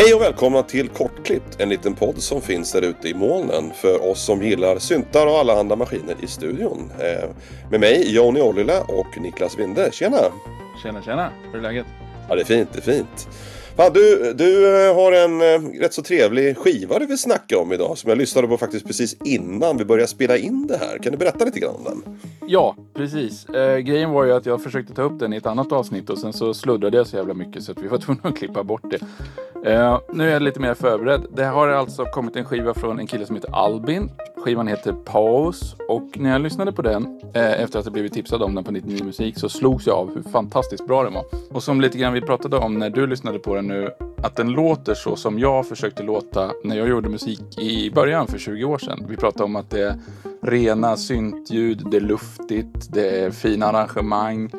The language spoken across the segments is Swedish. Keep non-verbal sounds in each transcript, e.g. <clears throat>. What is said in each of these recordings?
Hej och välkomna till Kortklippt, en liten podd som finns där ute i molnen för oss som gillar syntar och allehanda maskiner i studion. Eh, med mig Jonny Ollila och Niklas Winde. Tjena! Tjena tjena, hur är läget? Ja, det är fint, det är fint. Fan, du, du eh, har en eh, rätt så trevlig skiva du vill snacka om idag som jag lyssnade på faktiskt precis innan vi började spela in det här. Kan du berätta lite grann om den? Ja, precis. Eh, grejen var ju att jag försökte ta upp den i ett annat avsnitt och sen så sluddrade jag så jävla mycket så att vi var <laughs> tvungna att klippa bort det. Eh, nu är jag lite mer förberedd. Det har alltså kommit en skiva från en kille som heter Albin. Skivan heter Paus och när jag lyssnade på den eh, efter att jag blivit tipsad om den på 99 Musik så slogs jag av hur fantastiskt bra den var. Och som lite grann vi pratade om när du lyssnade på den nu, att den låter så som jag försökte låta när jag gjorde musik i början för 20 år sedan. Vi pratade om att det är rena syntljud, det är luftigt, det är fina arrangemang,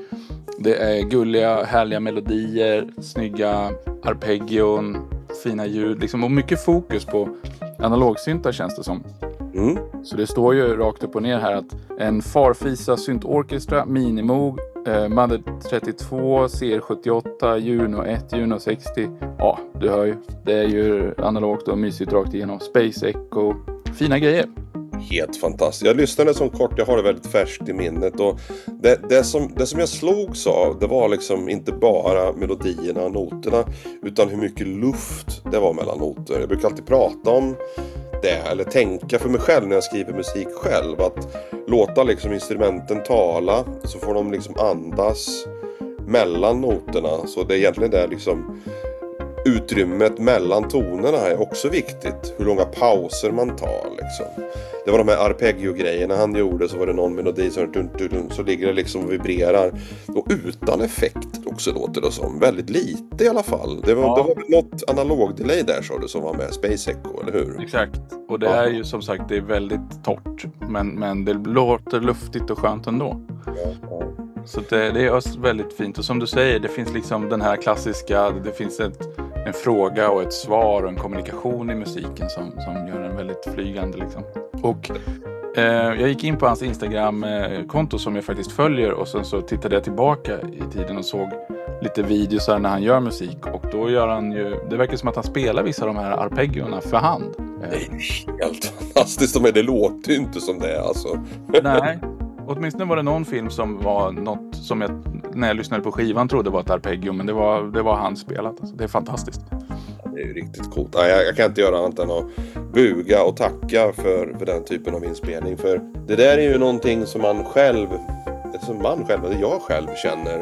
det är gulliga, härliga melodier, snygga arpeggion, fina ljud liksom, och mycket fokus på analogsyntar känns det som. Mm. Så det står ju rakt upp och ner här att en Farfisa Synt Orchestra Minimoog eh, Mother 32, CR78, Juno 1, Juno 60. Ja, du hör ju. Det är ju analogt och mysigt rakt igenom. Space Echo. Fina grejer. Helt fantastiskt. Jag lyssnade som kort, jag har det väldigt färskt i minnet. Och det, det, som, det som jag slogs av, det var liksom inte bara melodierna och noterna. Utan hur mycket luft det var mellan noter. Jag brukar alltid prata om det, eller tänka för mig själv när jag skriver musik själv. Att låta liksom instrumenten tala, så får de liksom andas mellan noterna. Så det är egentligen det liksom utrymmet mellan tonerna är också viktigt. Hur långa pauser man tar liksom. Det var de här arpeggio-grejerna han gjorde. Så var det någon melodi som dun, dun, dun, så ligger det liksom och vibrerar. Och utan effekt också låter det som. Väldigt lite i alla fall. Det var, Ja. det var något analog-delay där sa du som var med. Space Echo, eller hur? Exakt. Och det Ja. är ju som sagt, det är väldigt torrt. Men, men det låter luftigt och skönt ändå. Ja. Så det, det är väldigt fint. Och som du säger, det finns liksom den här klassiska, det finns ett, en fråga och ett svar och en kommunikation i musiken som, som gör den väldigt flygande. Liksom. Och jag gick in på hans Instagram-konto som jag faktiskt följer och sen så tittade jag tillbaka i tiden och såg lite videosar när han gör musik. Och då gör han ju, det verkar som att han spelar vissa av de här arpeggiorna för hand. Det Eh, är helt fantastiskt. Men det låter ju inte som det alltså. Nej, åtminstone var det någon film som var något som jag när jag lyssnade på skivan trodde var ett arpeggio. Men det var, det var handspelat. Alltså. Det är fantastiskt. Det är ju riktigt coolt. Nej, jag, jag kan inte göra annat än att buga och tacka för, för den typen av inspelning. För det där är ju någonting som man själv, som man själv, eller jag själv känner.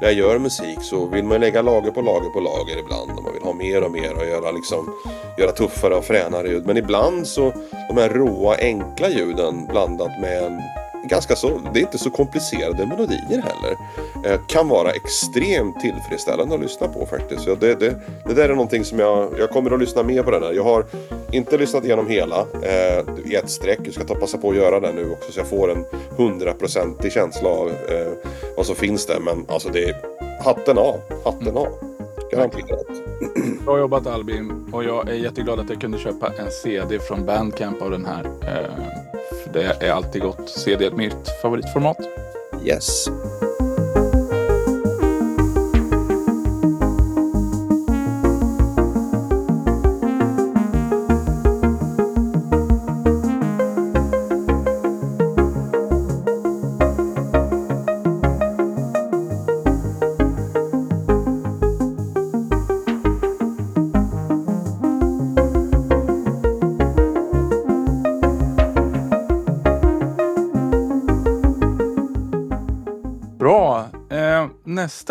När jag gör musik så vill man lägga lager på lager på lager ibland. Och man vill ha mer och mer och göra, liksom, göra tuffare och fränare ljud. Men ibland så, de här råa enkla ljuden blandat med en ganska så, det är inte så komplicerade melodier heller. Eh, kan vara extremt tillfredsställande att lyssna på faktiskt. Så det, det, det där är någonting som jag, jag kommer att lyssna mer på den här. Jag har inte lyssnat igenom hela eh, i ett streck. Jag ska ta passa på att göra det nu också så jag får en hundraprocentig känsla av eh, vad som finns där. Men alltså det är hatten av, hatten av. Garanterat. Bra jobbat Albin och jag är jätteglad att jag kunde köpa en CD från Bandcamp av den här. Eh, det är alltid gott. CD är mitt favoritformat. Yes.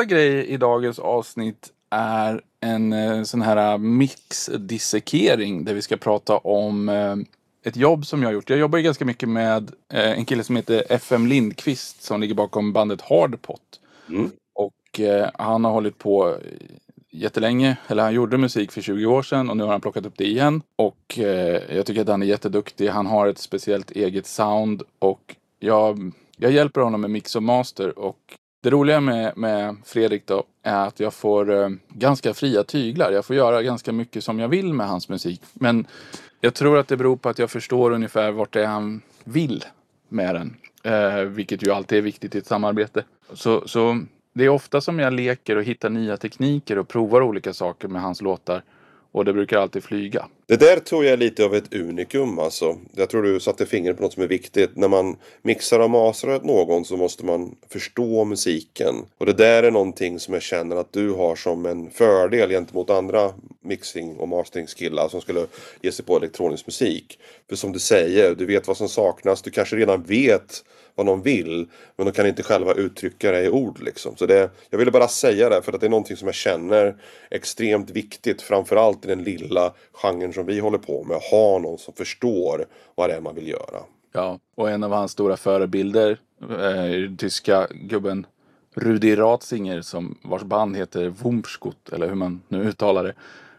Grej i dagens avsnitt är en eh, sån här mixdissekering där vi ska prata om eh, ett jobb som jag har gjort. Jag jobbar ju ganska mycket med eh, en kille som heter FM Lindqvist som ligger bakom bandet Hardpot. Mm. Och eh, han har hållit på jättelänge, eller han gjorde musik för 20 år sedan och nu har han plockat upp det igen. Och eh, jag tycker att han är jätteduktig. Han har ett speciellt eget sound och jag, jag hjälper honom med mix och master. Och det roliga med, med Fredrik då är att jag får eh, ganska fria tyglar. Jag får göra ganska mycket som jag vill med hans musik. Men jag tror att det beror på att jag förstår ungefär vart det är han vill med den. Eh, vilket ju alltid är viktigt i ett samarbete. Så, så det är ofta som jag leker och hittar nya tekniker och provar olika saker med hans låtar. Och det brukar alltid flyga. Det där tror jag är lite av ett unikum alltså. Jag tror du satte fingret på något som är viktigt. När man mixar och masar åt någon så måste man förstå musiken. Och det där är någonting som jag känner att du har som en fördel gentemot andra mixing och masteringskillar som skulle ge sig på elektronisk musik. För som du säger, du vet vad som saknas. Du kanske redan vet vad de vill. Men de kan inte själva uttrycka det i ord liksom. Så det, jag ville bara säga det för att det är någonting som jag känner extremt viktigt. Framförallt i den lilla genren som vi håller på med. Att ha någon som förstår vad det är man vill göra. Ja, och en av hans stora förebilder eh, är den tyska gubben Rudi Ratzinger som vars band heter Wumpskott eller hur man nu uttalar det.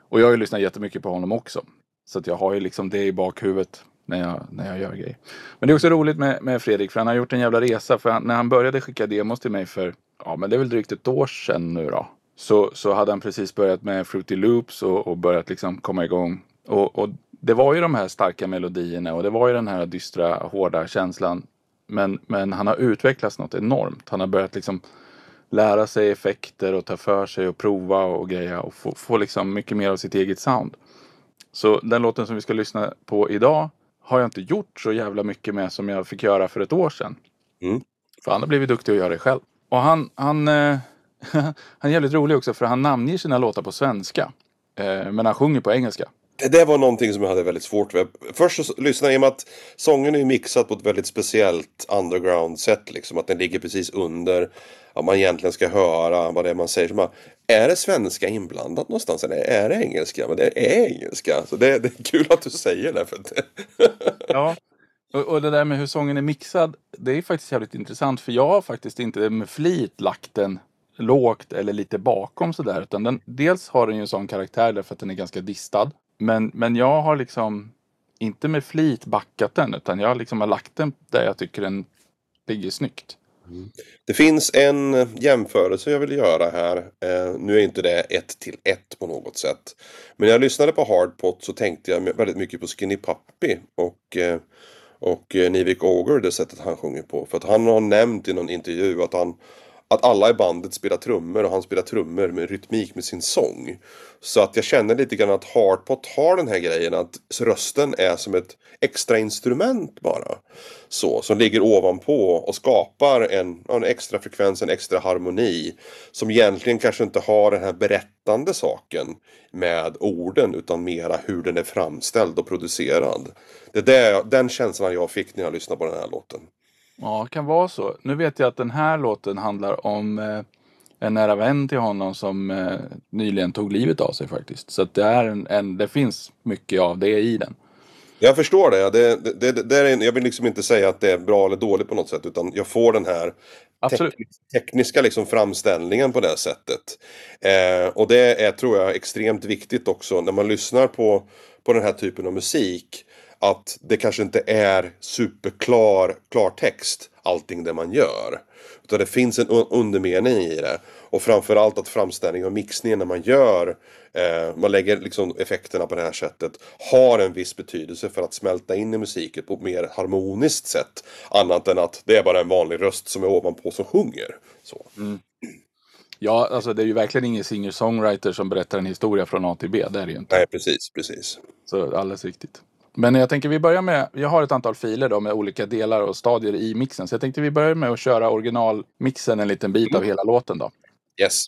Och jag har ju lyssnat jättemycket på honom också. Så att jag har ju liksom det i bakhuvudet när jag, när jag gör grejer. Men det är också roligt med, med Fredrik för han har gjort en jävla resa. För han, när han började skicka demos till mig för, ja men det är väl drygt ett år sedan nu då. Så, så hade han precis börjat med Fruity Loops och, och börjat liksom komma igång. Och, och det var ju de här starka melodierna och det var ju den här dystra, hårda känslan. Men, men han har utvecklats något enormt. Han har börjat liksom lära sig effekter och ta för sig och prova och greja och få, få liksom mycket mer av sitt eget sound. Så den låten som vi ska lyssna på idag har jag inte gjort så jävla mycket med som jag fick göra för ett år sedan. Mm. För han har blivit duktig att göra det själv. Och han, han, eh, <laughs> han är jävligt rolig också för han namnger sina låtar på svenska. Eh, men han sjunger på engelska. Det där var någonting som jag hade väldigt svårt med. Först så lyssnade jag i och med att sången är mixad på ett väldigt speciellt underground sätt. Liksom. Att den ligger precis under. vad man egentligen ska höra vad det är man säger. Så man, är det svenska inblandat någonstans eller är det engelska? Men det är engelska. Så det, det är kul att du säger det. För det. <laughs> ja. Och, och det där med hur sången är mixad. Det är faktiskt jävligt intressant. För jag har faktiskt inte med flit lagt den lågt eller lite bakom sådär. Utan den, dels har den ju en sån karaktär därför att den är ganska distad. Men, men jag har liksom inte med flit backat den utan jag liksom har lagt den där jag tycker den ligger snyggt. Mm. Det finns en jämförelse jag vill göra här. Eh, nu är inte det ett till ett på något sätt. Men när jag lyssnade på Hardpot så tänkte jag väldigt mycket på Skinny Puppy och, eh, och eh, Nivik Ogre, det sättet han sjunger på. För att han har nämnt i någon intervju att han att alla i bandet spelar trummor och han spelar trummor med rytmik med sin sång. Så att jag känner lite grann att Hardpot har den här grejen att rösten är som ett extra instrument bara. Så, som ligger ovanpå och skapar en, en extra frekvens, en extra harmoni. Som egentligen kanske inte har den här berättande saken med orden utan mera hur den är framställd och producerad. Det är den känslan jag fick när jag lyssnade på den här låten. Ja, det kan vara så. Nu vet jag att den här låten handlar om eh, en nära vän till honom som eh, nyligen tog livet av sig faktiskt. Så att det, är en, en, det finns mycket av det i den. Jag förstår det. det, det, det, det är, jag vill liksom inte säga att det är bra eller dåligt på något sätt. Utan jag får den här Absolut. tekniska liksom framställningen på det sättet. Eh, och det är, tror jag, extremt viktigt också när man lyssnar på, på den här typen av musik att det kanske inte är superklar klartext allting det man gör. Utan det finns en undermening i det. Och framförallt att framställningen och mixningen när man gör eh, man lägger liksom effekterna på det här sättet har en viss betydelse för att smälta in i musiken på ett mer harmoniskt sätt. Annat än att det är bara en vanlig röst som är ovanpå som sjunger. Så. Mm. Ja, alltså det är ju verkligen ingen singer-songwriter som berättar en historia från A till B. Det är det ju inte. Nej, precis, precis. Så alldeles riktigt. Men jag tänker vi börjar med, jag har ett antal filer då med olika delar och stadier i mixen. Så jag tänkte vi börjar med att köra originalmixen en liten bit av hela låten då. Yes.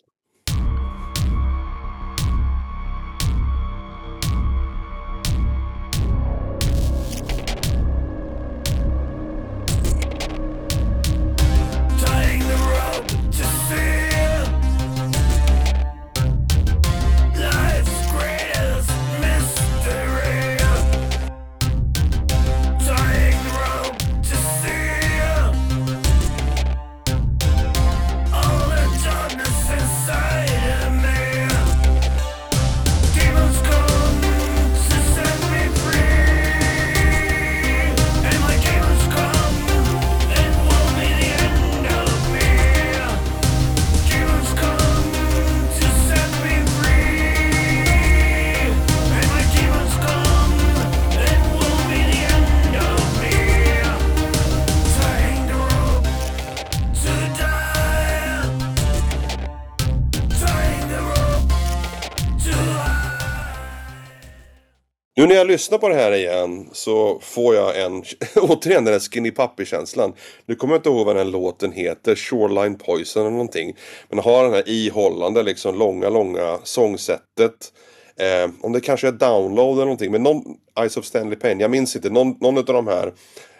Nu när jag lyssnar på det här igen så får jag en, <laughs> återigen den där Skinny Puppy-känslan. Nu kommer jag inte ihåg vad den låten heter, Shoreline Poison eller någonting. Men har den här ihållande, liksom långa, långa sångsättet. Eh, om det kanske är Download eller någonting, men någon, Eyes of Stanley Payne, jag minns inte, någon, någon av de här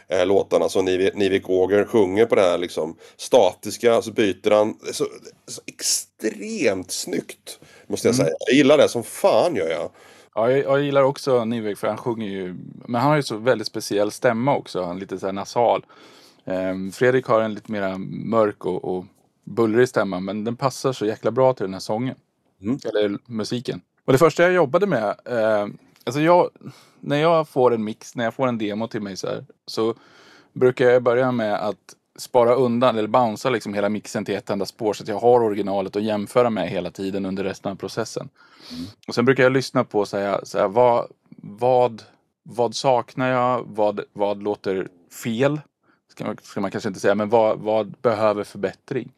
eh, låtarna som Nivik, Nivik Åger sjunger på det här liksom statiska, så byter han, så, så extremt snyggt. Måste jag säga. Jag gillar det som fan gör jag. Ja, jag, jag gillar också Nivek för han sjunger ju, men han har ju så väldigt speciell stämma också, han är lite så här nasal. Ehm, Fredrik har en lite mer mörk och, och bullrig stämma, men den passar så jäkla bra till den här sången. Mm. Eller musiken. Och det första jag jobbade med, eh, alltså jag, när jag får en mix, när jag får en demo till mig så här, så brukar jag börja med att spara undan eller bouncea liksom hela mixen till ett enda spår så att jag har originalet att jämföra med hela tiden under resten av processen. Och sen brukar jag lyssna på så här, så här, vad, vad, vad saknar jag? Vad, vad låter fel? Ska man, ska man kanske inte säga, men vad, vad behöver förbättring?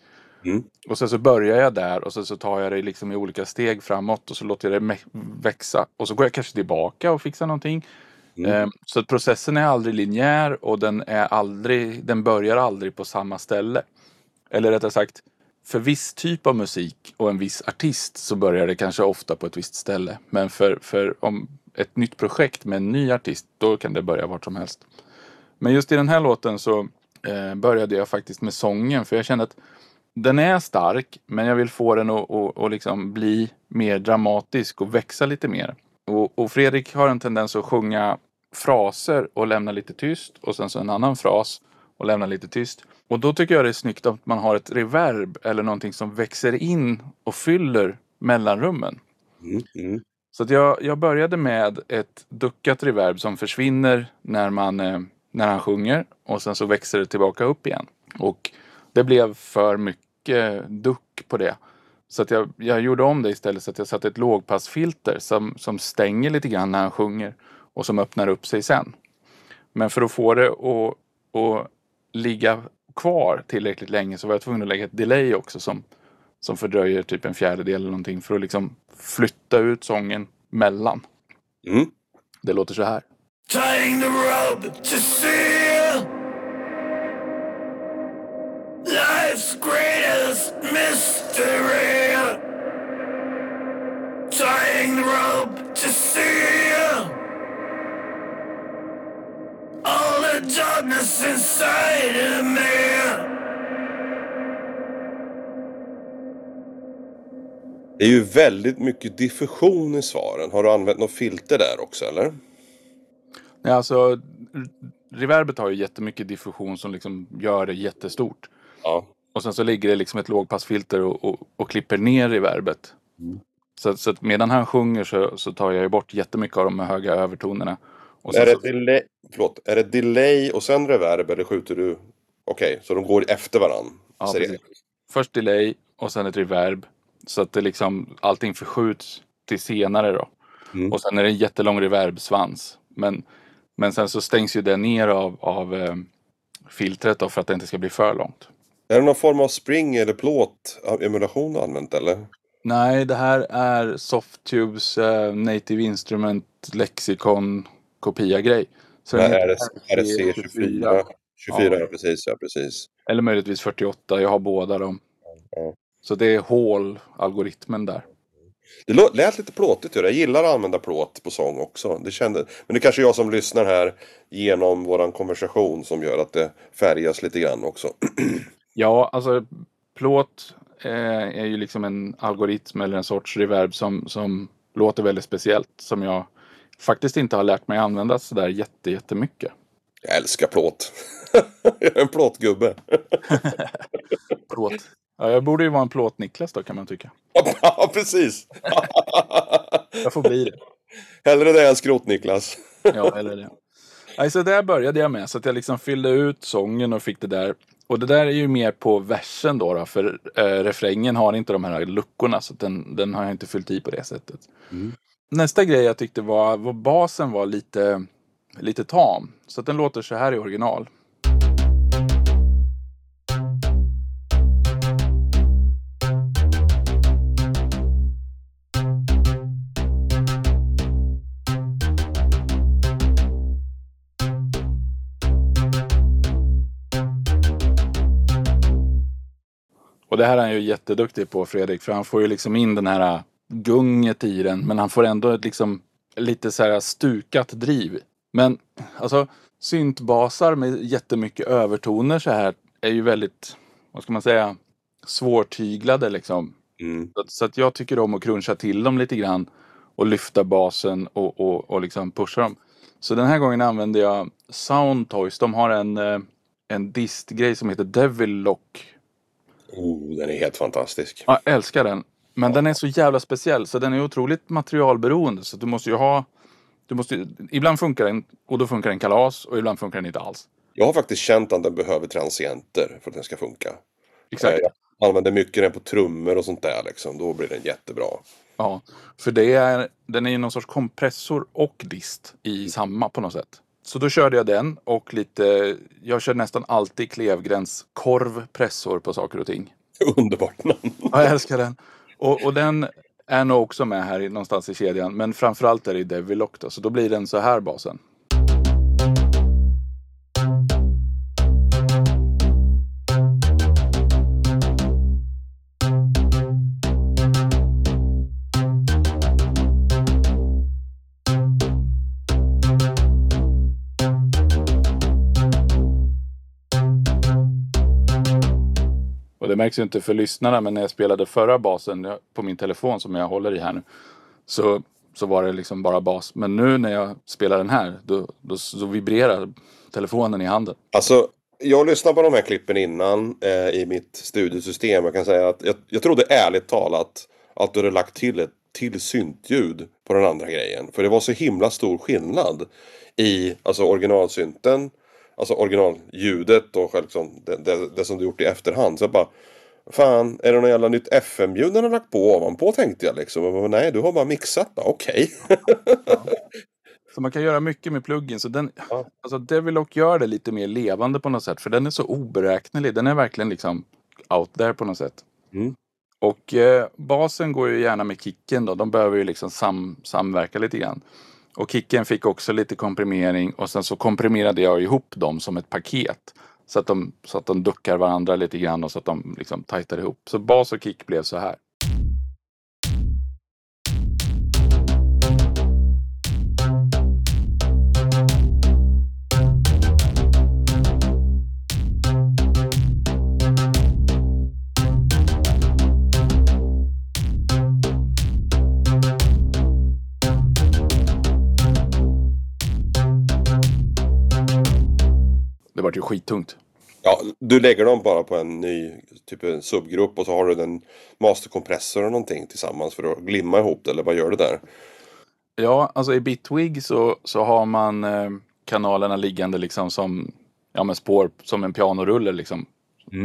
Mm. Och sen så börjar jag där och sen så tar jag det liksom i olika steg framåt och så låter jag det växa. Och så går jag kanske tillbaka och fixar någonting. Mm. Ehm, så att processen är aldrig linjär och den, är aldrig, den börjar aldrig på samma ställe. Eller rättare sagt, för viss typ av musik och en viss artist så börjar det kanske ofta på ett visst ställe. Men för, för om ett nytt projekt med en ny artist, då kan det börja vart som helst. Men just i den här låten så eh, började jag faktiskt med sången för jag kände att den är stark men jag vill få den att, att, att liksom bli mer dramatisk och växa lite mer. Och, och Fredrik har en tendens att sjunga fraser och lämna lite tyst och sen så en annan fras och lämna lite tyst. Och då tycker jag det är snyggt att man har ett reverb eller någonting som växer in och fyller mellanrummen. Mm. Mm. Så att jag, jag började med ett duckat reverb som försvinner när, man, eh, när han sjunger och sen så växer det tillbaka upp igen. Och det blev för mycket duck på det. Så att jag, jag gjorde om det istället så att jag satte ett lågpassfilter som, som stänger lite grann när han sjunger och som öppnar upp sig sen. Men för att få det att, att ligga kvar tillräckligt länge så var jag tvungen att lägga ett delay också som, som fördröjer typ en fjärdedel eller någonting för att liksom flytta ut sången mellan. Mm. Det låter så här. Tying the rope to seal life's greatest mystery. Tying the rope to seal all the darkness inside of me. Det är ju väldigt mycket diffusion i svaren. Har du använt något filter där också eller? Nej, alltså, reverbet har ju jättemycket diffusion som liksom gör det jättestort. Ja. Och sen så ligger det liksom ett lågpassfilter och, och, och klipper ner reverbet. Så, så att medan han sjunger så, så tar jag ju bort jättemycket av de höga övertonerna. Är det, så, delay, förlåt, är det delay och sen reverb eller skjuter du? Okej, så de går efter varann? Ja, först delay och sen ett reverb. Så att det liksom, allting förskjuts till senare då. Mm. Och sen är det en jättelång reverbsvans. Men, men sen så stängs ju det ner av, av eh, filtret då för att det inte ska bli för långt. Är det någon form av spring eller plåt emulation du använt eller? Nej, det här är Softtubes eh, Native Instrument Lexicon kopia-grej. Så Nej, är, det, är det C24? 24, ja. precis, ja precis. Eller möjligtvis 48. Jag har båda dem. Ja. Så det är Hall-algoritmen där. Det lät lite plåtigt. Jag gillar att använda plåt på sång också. Det kände, men det är kanske jag som lyssnar här genom våran konversation som gör att det färgas lite grann också. <clears throat> Ja, alltså plåt eh, är ju liksom en algoritm eller en sorts reverb som, som låter väldigt speciellt. Som jag faktiskt inte har lärt mig använda sådär jätte, jättemycket. Jag älskar plåt. <laughs> jag är en plåtgubbe. <laughs> Plåt. Ja, jag borde ju vara en plåt-Niklas då kan man tycka. ja, <laughs> precis. Jag får bli det. Hellre det än skrot-Niklas. Ja, eller det. Nej, så där började jag med. Så att jag liksom fyllde ut sången och fick det där. Och det där är ju mer på versen då. då för eh, refrängen har inte de här luckorna. Så att den, den har jag inte fyllt i på det sättet. Nästa grej jag tyckte var, att basen var lite, lite tam. Så att den låter så här i original. Och det här är han ju jätteduktig på, Fredrik, för han får ju liksom in den här gunget i den, men han får ändå ett liksom lite så här stukat driv. Men alltså syntbasar med jättemycket övertoner så här är ju väldigt, vad ska man säga, svårtyglade liksom. Mm. Så, så att jag tycker om att cruncha till dem lite grann och lyfta basen och, och, och liksom pusha dem. Så den här gången använder jag Soundtoys. De har en, eh, en distgrej som heter Devil Lock. Oh, den är helt fantastisk. Jag älskar den. Men den är så jävla speciell så den är otroligt materialberoende. Så du måste ju ha... Du måste, ibland funkar den och då funkar den kalas och ibland funkar den inte alls. Jag har faktiskt känt att den behöver transienter för att den ska funka. Exakt. Eh, Jag använder mycket den på trummor och sånt där liksom. Då blir den jättebra. Ja, för det är, den är ju någon sorts kompressor och dist i samma på något sätt. Så då körde jag den och lite, jag kör nästan alltid Klevgrens korvpressor på saker och ting. <laughs> Underbart namn. Ja, jag älskar den. Och, och den är nog också med här någonstans i kedjan. Men framförallt är det i Devilock då, så då blir den så här basen. Det märks ju inte för lyssnarna, men när jag spelade förra basen på min telefon som jag håller i här nu. Så, så var det liksom bara bas. Men nu när jag spelar den här, då, då, då vibrerar telefonen i handen. Alltså, jag lyssnade på de här klippen innan eh, i mitt studiosystem. Jag kan säga att jag, jag trodde ärligt talat att du hade lagt till ett till syntljud på den andra grejen. För det var så himla stor skillnad i alltså originalsynten, alltså originalljudet och liksom det, det, det som du gjort i efterhand. Så jag bara, fan, är det något jävla nytt FM-ljud den har lagt på ovanpå tänkte jag liksom. Jag bara, Nej, du har bara mixat. Okej. Så man kan göra mycket med pluggen. Så den, Ja. alltså Devilock gör det lite mer levande på något sätt. För den är så oberäknelig. Den är verkligen liksom out there på något sätt. Mm. Och eh, basen går ju gärna med kicken då. De behöver ju liksom sam, samverka lite grann. Och kicken fick också lite komprimering och sen så komprimerade jag ihop dem som ett paket. Så att de, så att de duckar varandra lite grann och så att de liksom tajtar ihop. Så bas och kick blev så här. Vart ju skittungt. Ja, du lägger dem bara på en ny typ en subgrupp och så har du en masterkompressor och någonting tillsammans för att glimma ihop det. Eller vad gör du där? Ja, alltså i Bitwig så, så har man eh, kanalerna liggande liksom som ja, med spår som en pianorulle liksom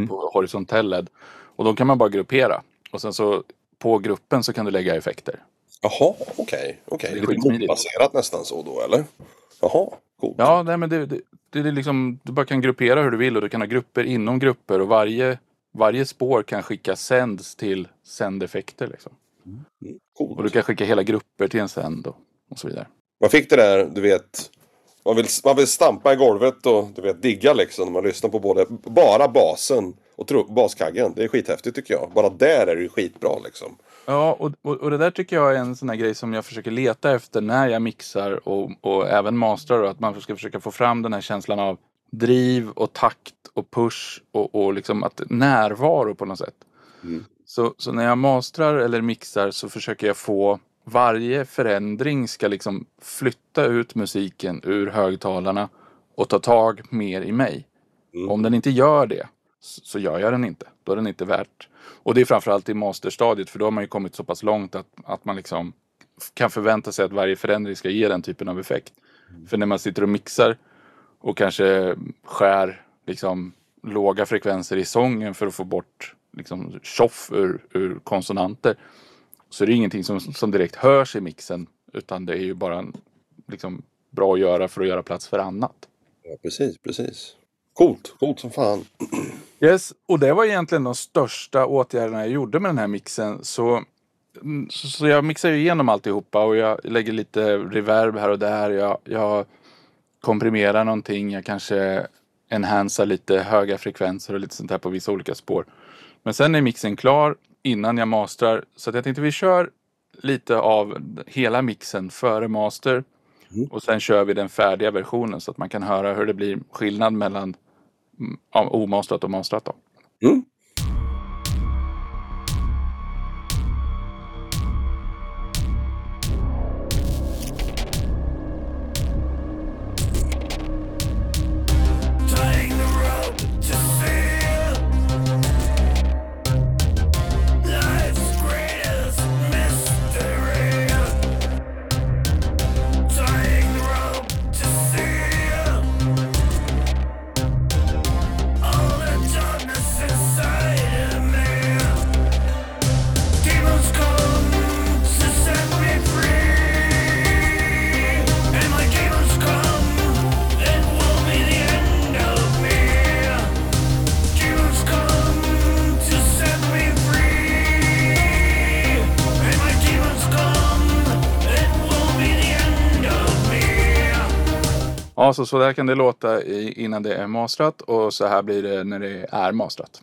på horisontell led. Och då kan man bara gruppera. Och sen så på gruppen så kan du lägga effekter. Jaha, okej. okej. Det är Lite nästan så då, eller? Jaha, coolt. Ja, nej, men det, det, det är liksom, du bara kan gruppera hur du vill och du kan ha grupper inom grupper och varje, varje spår kan skicka sänds till sändeffekter. Liksom. Coolt. Och du kan skicka hela grupper till en sänd och, och så vidare. Man fick det där, du vet. Man vill, man vill stampa i golvet och du vet digga liksom när man lyssnar på både, bara basen och baskaggen. Det är skithäftigt tycker jag. Bara där är det ju skitbra liksom. Ja, och, och, och det där tycker jag är en sån här grej som jag försöker leta efter när jag mixar och, och även mastrar. Att man ska försöka få fram den här känslan av driv och takt och push och, och liksom att närvaro på något sätt. Mm. Så, så när jag mastrar eller mixar så försöker jag få varje förändring ska liksom flytta ut musiken ur högtalarna och ta tag mer i mig. Mm. Om den inte gör det så gör jag den inte. Då är den inte värt. Och det är framförallt i masterstadiet för då har man ju kommit så pass långt att, att man liksom kan förvänta sig att varje förändring ska ge den typen av effekt. För när man sitter och mixar och kanske skär liksom låga frekvenser i sången för att få bort liksom tjoff ur, ur konsonanter så är det ingenting som, som direkt hörs i mixen utan det är ju bara en, liksom, bra att göra för att göra plats för annat. Ja, precis, precis. Coolt, coolt som fan. Yes, och det var egentligen de största åtgärderna jag gjorde med den här mixen. Så, mm, så, så jag mixar ju igenom alltihopa och jag lägger lite reverb här och där. Jag, jag komprimerar någonting. Jag kanske enhansar lite höga frekvenser och lite sånt här på vissa olika spår. Men sen är mixen klar innan jag mastrar. Så att jag tänkte vi kör lite av hela mixen före master. Och sen kör vi den färdiga versionen så att man kan höra hur det blir skillnad mellan mm, Mm, ja, omastrat och mastrat. Då. Mm. Ja, så, så där kan det låta i, innan det är mastrat och så här blir det när det är mastrat.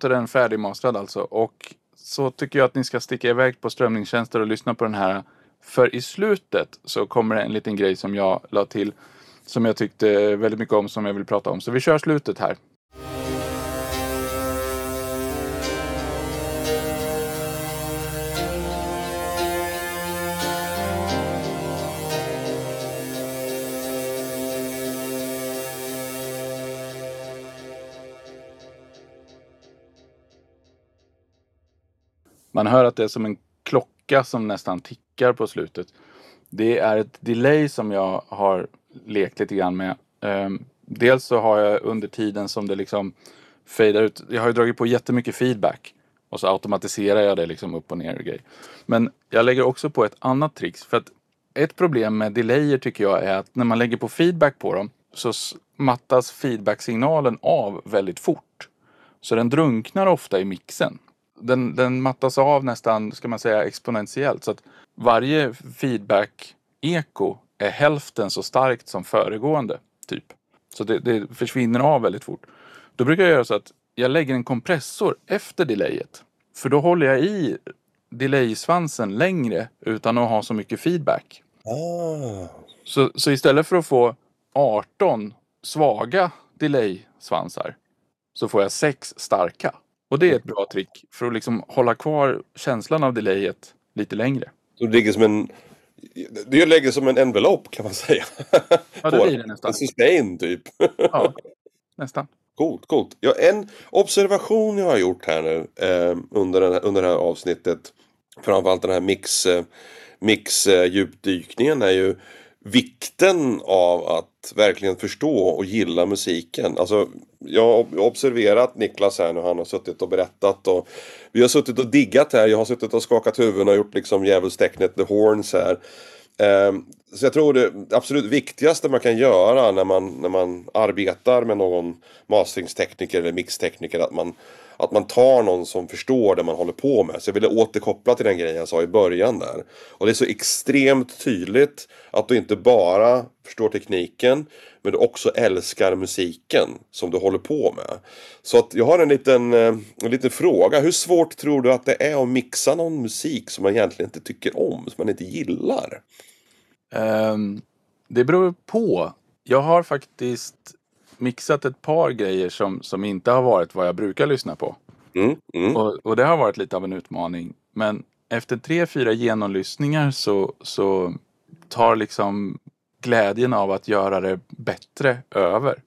Låter den färdigmastrad alltså. Och så tycker jag att ni ska sticka iväg på strömningstjänster och lyssna på den här. För i slutet så kommer det en liten grej som jag la till. Som jag tyckte väldigt mycket om, som jag vill prata om. Så vi kör slutet här. Man hör att det är som en klocka som nästan tickar på slutet. Det är ett delay som jag har lekt lite grann med. Ehm, dels så har jag under tiden som det liksom fejdar ut. Jag har ju dragit på jättemycket feedback. Och så automatiserar jag det liksom upp och ner och grejer. Men jag lägger också på ett annat trick. För att ett problem med delayer tycker jag är att när man lägger på feedback på dem så mattas feedbacksignalen av väldigt fort. Så den drunknar ofta i mixen. Den, den mattas av nästan, ska man säga, exponentiellt. Så att varje feedback-eko är hälften så starkt som föregående. Typ. Så det, det försvinner av väldigt fort. Då brukar jag göra så att jag lägger en kompressor efter delayet. För då håller jag i delay-svansen längre utan att ha så mycket feedback. Ah. Så, så istället för att få 18 svaga delay-svansar så får jag 6 starka. Och det är ett bra trick för att liksom hålla kvar känslan av delayet lite längre. Så det ligger som en... Det ligger som en envelop kan man säga. Ja, det blir det nästan. En sustain typ. Ja, nästan. Coolt, coolt. Ja, en observation jag har gjort här nu eh, under, den här, under det här avsnittet. Framförallt den här mix, eh, mix eh, djupdykningen är ju vikten av att verkligen förstå och gilla musiken. Alltså, jag har observerat Niklas här nu, han har suttit och berättat och vi har suttit och diggat här. Jag har suttit och skakat huvuden och gjort liksom djävulstecknet, the horns här. Eh, så jag tror det absolut viktigaste man kan göra när man, när man arbetar med någon masteringstekniker eller mixtekniker att man, att man tar någon som förstår det man håller på med. Så jag ville återkoppla till den grejen jag sa i början där. Och det är så extremt tydligt att du inte bara förstår tekniken men du också älskar musiken som du håller på med. Så att jag har en liten, eh, en liten fråga. Hur svårt tror du att det är att mixa någon musik som man egentligen inte tycker om, som man inte gillar? Ehm, det beror på. Jag har faktiskt mixat ett par grejer som, som inte har varit vad jag brukar lyssna på. Mm, mm. Och, och det har varit lite av en utmaning. Men efter tre, fyra genomlyssningar så, så tar liksom glädjen av att göra det bättre över.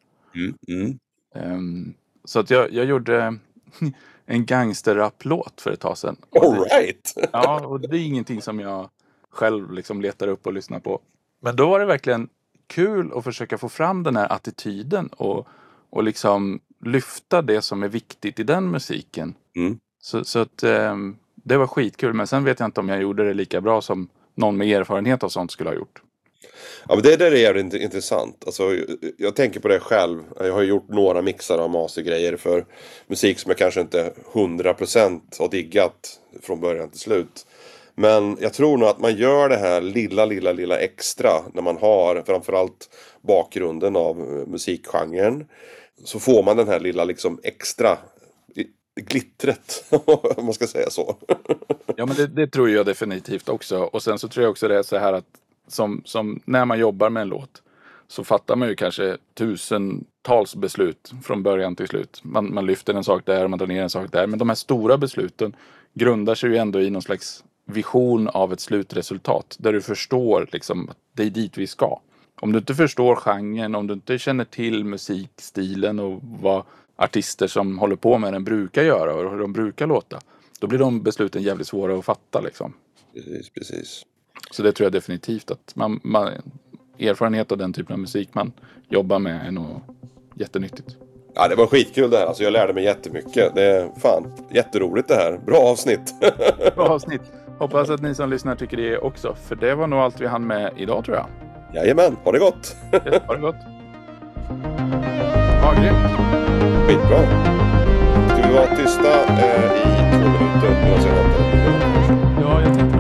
Mm. Ehm, så att jag, jag gjorde <laughs> en gangsterrap-låt för ett tag sedan. All right. Ja, och det är ingenting som jag själv liksom letar upp och lyssnar på. Men då var det verkligen kul att försöka få fram den här attityden och, och liksom lyfta det som är viktigt i den musiken. Mm. Så, så att ehm, det var skitkul. Men sen vet jag inte om jag gjorde det lika bra som någon med erfarenhet av sånt skulle ha gjort. Ja, men det där är jävligt int- intressant. Alltså, jag, jag tänker på det själv. Jag har gjort några mixar av mastergrejer för musik som jag kanske inte 100% har diggat från början till slut. Men jag tror nog att man gör det här lilla, lilla, lilla extra när man har framförallt bakgrunden av eh, musikgenren. Så får man den här lilla liksom extra glittret, <laughs> om man ska säga så. <laughs> Ja, men det, det tror jag definitivt också. Och sen så tror jag också det är så här att som, som när man jobbar med en låt så fattar man ju kanske tusentals beslut från början till slut. Man, man lyfter en sak där, man drar ner en sak där. Men de här stora besluten grundar sig ju ändå i någon slags vision av ett slutresultat. Där du förstår liksom att det är dit vi ska. Om du inte förstår genren, om du inte känner till musikstilen och vad artister som håller på med den brukar göra och hur de brukar låta. Då blir de besluten jävligt svåra att fatta liksom. Precis, precis. Så det tror jag definitivt att man, man, erfarenhet av den typen av musik man jobbar med är nog jättenyttigt. Ja, det var skitkul det här. Alltså, jag lärde mig jättemycket. Det är fan jätteroligt det här. Bra avsnitt. Bra avsnitt! Hoppas att ni som lyssnar tycker det också, för det var nog allt vi hann med idag tror jag. Jajamän, ha det gott. Ha det gott! Ja, grymt! Skitbra. Ska vi vara tysta eh, i två minuter? Jag ser något. Ja, jag tänkte